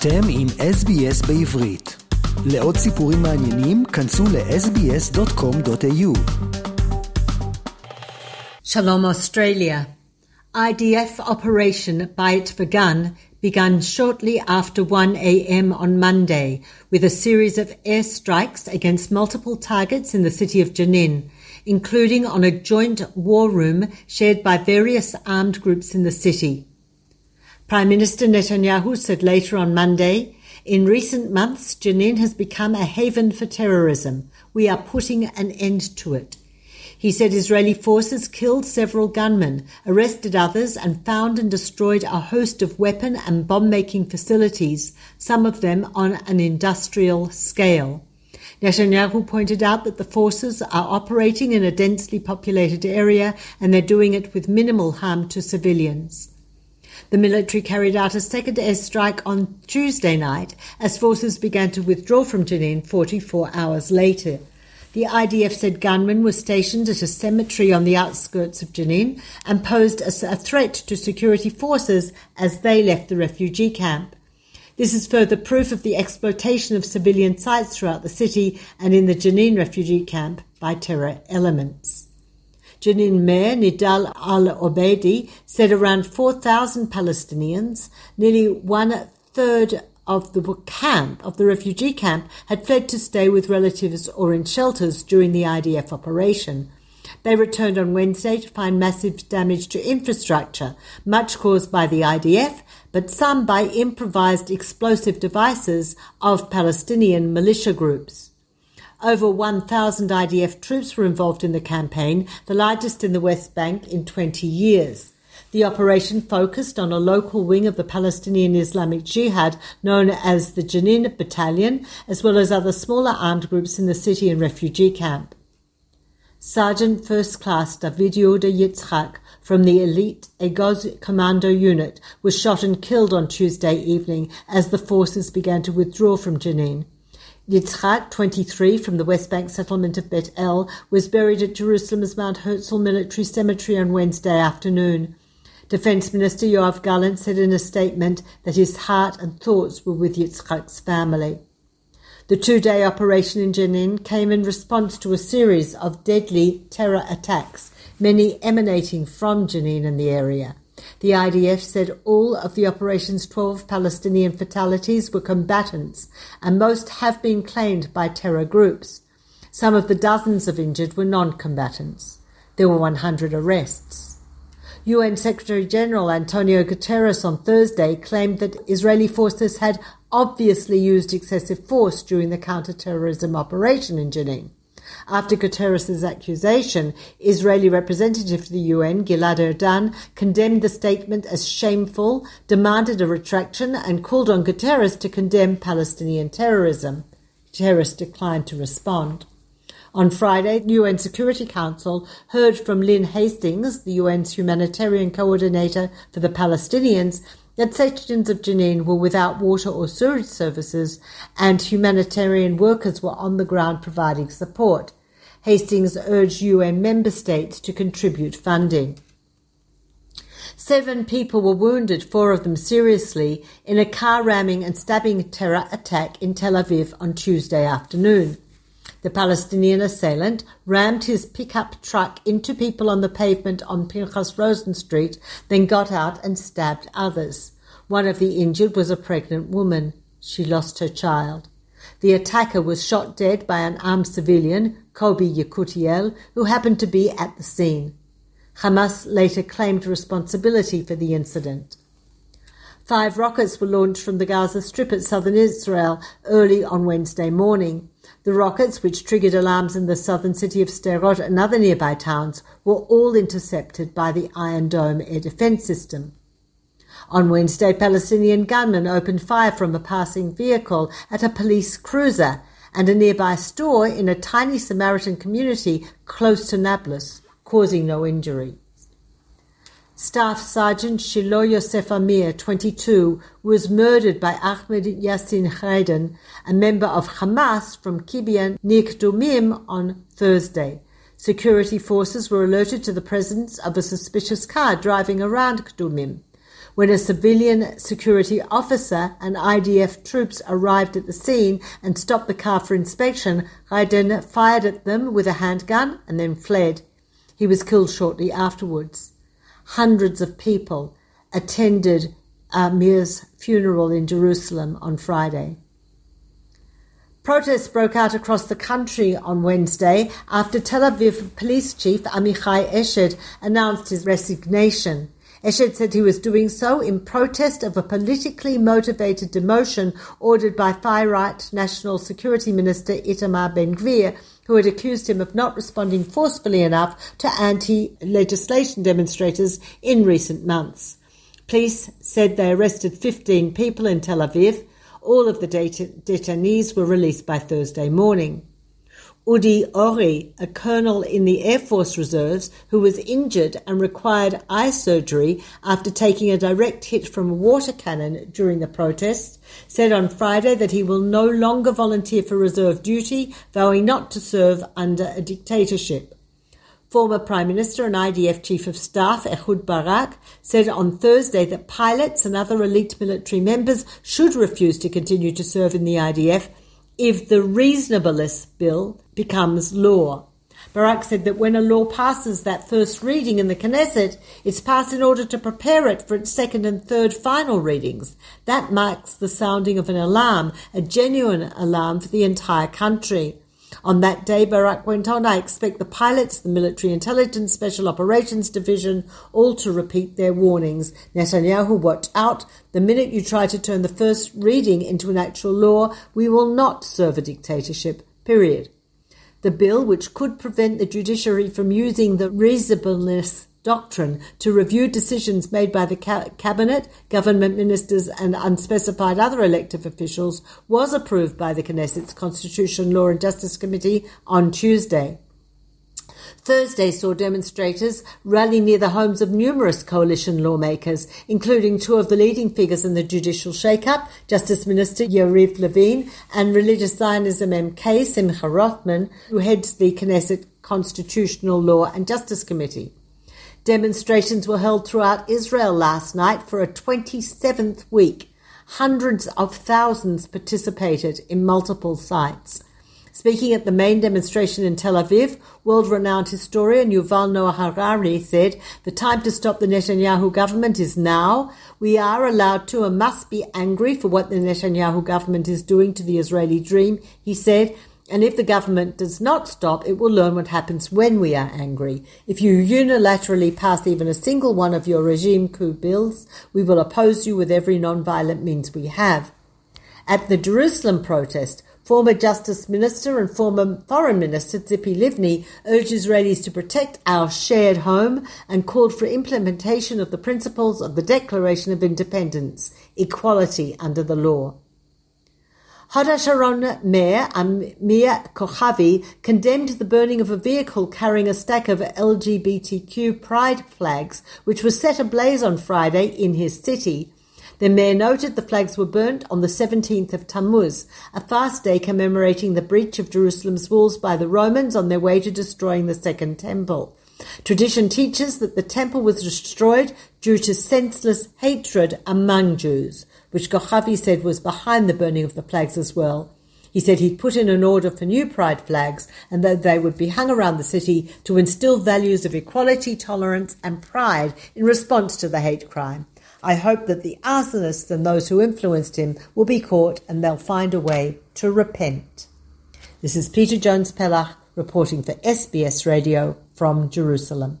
אתם עם SBS בעברית. לעוד סיפורים מעניינים, כנסו ל-sbs.com.au. Shalom Australia. IDF operation Bayit Vagan began shortly after 1 a.m. on Monday with a series of airstrikes against multiple targets in the city of Jenin, including on a joint war room shared by various armed groups in the city. Prime Minister Netanyahu said later on Monday, in recent months, Jenin has become a haven for terrorism. We are putting an end to it. He said Israeli forces killed several gunmen, arrested others, and found and destroyed a host of weapon and bomb making facilities, some of them on an industrial scale. Netanyahu pointed out that the forces are operating in a densely populated area and they're doing it with minimal harm to civilians. The military carried out a second airstrike on Tuesday night as forces began to withdraw from Jenin 44 hours later. The IDF said gunmen were stationed at a cemetery on the outskirts of Jenin and posed a, threat to security forces as they left the refugee camp. This is further proof of the exploitation of civilian sites throughout the city and in the Jenin refugee camp by terror elements. Jenin Mayor Nidal Al Obeidi said around 4,000 Palestinians, nearly one third of the camp, of the refugee camp, had fled to stay with relatives or in shelters during the IDF operation. They returned on Wednesday to find massive damage to infrastructure, much caused by the IDF, but some by improvised explosive devices of Palestinian militia groups. Over 1,000 IDF troops were involved in the campaign, the largest in the West Bank in 20 years. The operation focused on a local wing of the Palestinian Islamic Jihad known as the Jenin Battalion, as well as other smaller armed groups in the city and refugee camp. Sergeant First Class David Yehuda Yitzhak from the elite Egoz Commando Unit was shot and killed on Tuesday evening as the forces began to withdraw from Jenin. Yitzhak, 23, from the West Bank settlement of Bet El, was buried at Jerusalem's Mount Herzl Military Cemetery on Wednesday afternoon. Defense Minister Yoav Gallant said in a statement that his heart and thoughts were with Yitzhak's family. The two day operation in Jenin came in response to a series of deadly terror attacks, many emanating from Jenin and the area. The IDF said all of the operation's 12 Palestinian fatalities were combatants, and most have been claimed by terror groups. Some of the dozens of injured were non combatants. There were 100 arrests. UN Secretary General Antonio Guterres on Thursday claimed that Israeli forces had obviously used excessive force during the counter-terrorism operation in Jenin. After Guterres' accusation, Israeli representative to the UN, Gilad Erdan, condemned the statement as shameful, demanded a retraction, and called on Guterres to condemn Palestinian terrorism. Guterres declined to respond. On Friday, the UN Security Council heard from Lynn Hastings, the UN's humanitarian coordinator for the Palestinians, that sections of Jenin were without water or sewage services and humanitarian workers were on the ground providing support. Hastings urged UN member states to contribute funding. Seven people were wounded, four of them seriously, in a car ramming and stabbing terror attack in Tel Aviv on Tuesday afternoon. The Palestinian assailant rammed his pickup truck into people on the pavement on Pinchas Rosen Street, then got out and stabbed others. One of the injured was a pregnant woman. She lost her child. The attacker was shot dead by an armed civilian, Kobi Yakutiel, who happened to be at the scene. Hamas later claimed responsibility for the incident. Five rockets were launched from the Gaza Strip at southern Israel early on Wednesday morning. The rockets, which triggered alarms in the southern city of Sderot and other nearby towns, were all intercepted by the Iron Dome air defense system. On Wednesday, Palestinian gunmen opened fire from a passing vehicle at a police cruiser and a nearby store in a tiny Samaritan community close to Nablus, causing no injury. Staff Sergeant Shiloh Yosef Amir, 22, was murdered by Ahmed Yassin Khaidan, a member of Hamas from Kibbutz near Kdumim on Thursday. Security forces were alerted to the presence of a suspicious car driving around Kdumim. When a civilian security officer and IDF troops arrived at the scene and stopped the car for inspection, Khaidan fired at them with a handgun and then fled. He was killed shortly afterwards. Hundreds of people attended Amir's funeral in Jerusalem on Friday. Protests broke out across the country on Wednesday after Tel Aviv police chief Amichai Eshed announced his resignation. Eshed said he was doing so in protest of a politically motivated demotion ordered by far-right National Security Minister Itamar Ben-Gvir, who had accused him of not responding forcefully enough to anti-legislation demonstrators in recent months. Police said they arrested 15 people in Tel Aviv. All of the detainees were released by Thursday morning. Udi Ori, a colonel in the Air Force Reserves who was injured and required eye surgery after taking a direct hit from a water cannon during the protest, said on Friday that he will no longer volunteer for reserve duty, vowing not to serve under a dictatorship. Former Prime Minister and IDF Chief of Staff Ehud Barak said on Thursday that pilots and other elite military members should refuse to continue to serve in the IDF if the reasonableness bill becomes law. Barak said that when a law passes that first reading in the Knesset, it's passed in order to prepare it for its second and third final readings. That marks the sounding of an alarm, a genuine alarm for the entire country. On that day, Barak went on, I expect the pilots, the military intelligence, special operations division, all to repeat their warnings. Netanyahu, watch out. The minute you try to turn the first reading into an actual law, we will not serve a dictatorship. Period. The bill, which could prevent the judiciary from using the reasonableness doctrine to review decisions made by the cabinet, government ministers, and unspecified other elective officials, was approved by the Knesset's Constitution, Law and Justice Committee on Tuesday. Thursday saw demonstrators rally near the homes of numerous coalition lawmakers, including two of the leading figures in the judicial shake-up, Justice Minister Yariv Levin and religious Zionism MK Simcha Rothman, who heads the Knesset Constitutional Law and Justice Committee. Demonstrations were held throughout Israel last night for a 27th week. Hundreds of thousands participated in multiple sites. Speaking at the main demonstration in Tel Aviv, world-renowned historian Yuval Noah Harari said, the time to stop the Netanyahu government is now. We are allowed to and must be angry for what the Netanyahu government is doing to the Israeli dream, he said, and if the government does not stop, it will learn what happens when we are angry. If you unilaterally pass even a single one of your regime coup bills, we will oppose you with every non-violent means we have. At the Jerusalem protest, former Justice Minister and former Foreign Minister Tzipi Livni urged Israelis to protect our shared home and called for implementation of the principles of the Declaration of Independence, equality under the law. Hod HaSharon Mayor Amir Kochavi condemned the burning of a vehicle carrying a stack of LGBTQ pride flags, which was set ablaze on Friday in his city. The mayor noted the flags were burnt on the 17th of Tammuz, a fast day commemorating the breach of Jerusalem's walls by the Romans on their way to destroying the Second Temple. Tradition teaches that the temple was destroyed due to senseless hatred among Jews which Kochavi said was behind the burning of the flags as well. He said he'd put in an order for new pride flags and that they would be hung around the city to instill values of equality, tolerance, and pride in response to the hate crime. I hope that the arsonists and those who influenced him will be caught and they'll find a way to repent. This is Peta Jones Pellach reporting for SBS Radio from Jerusalem.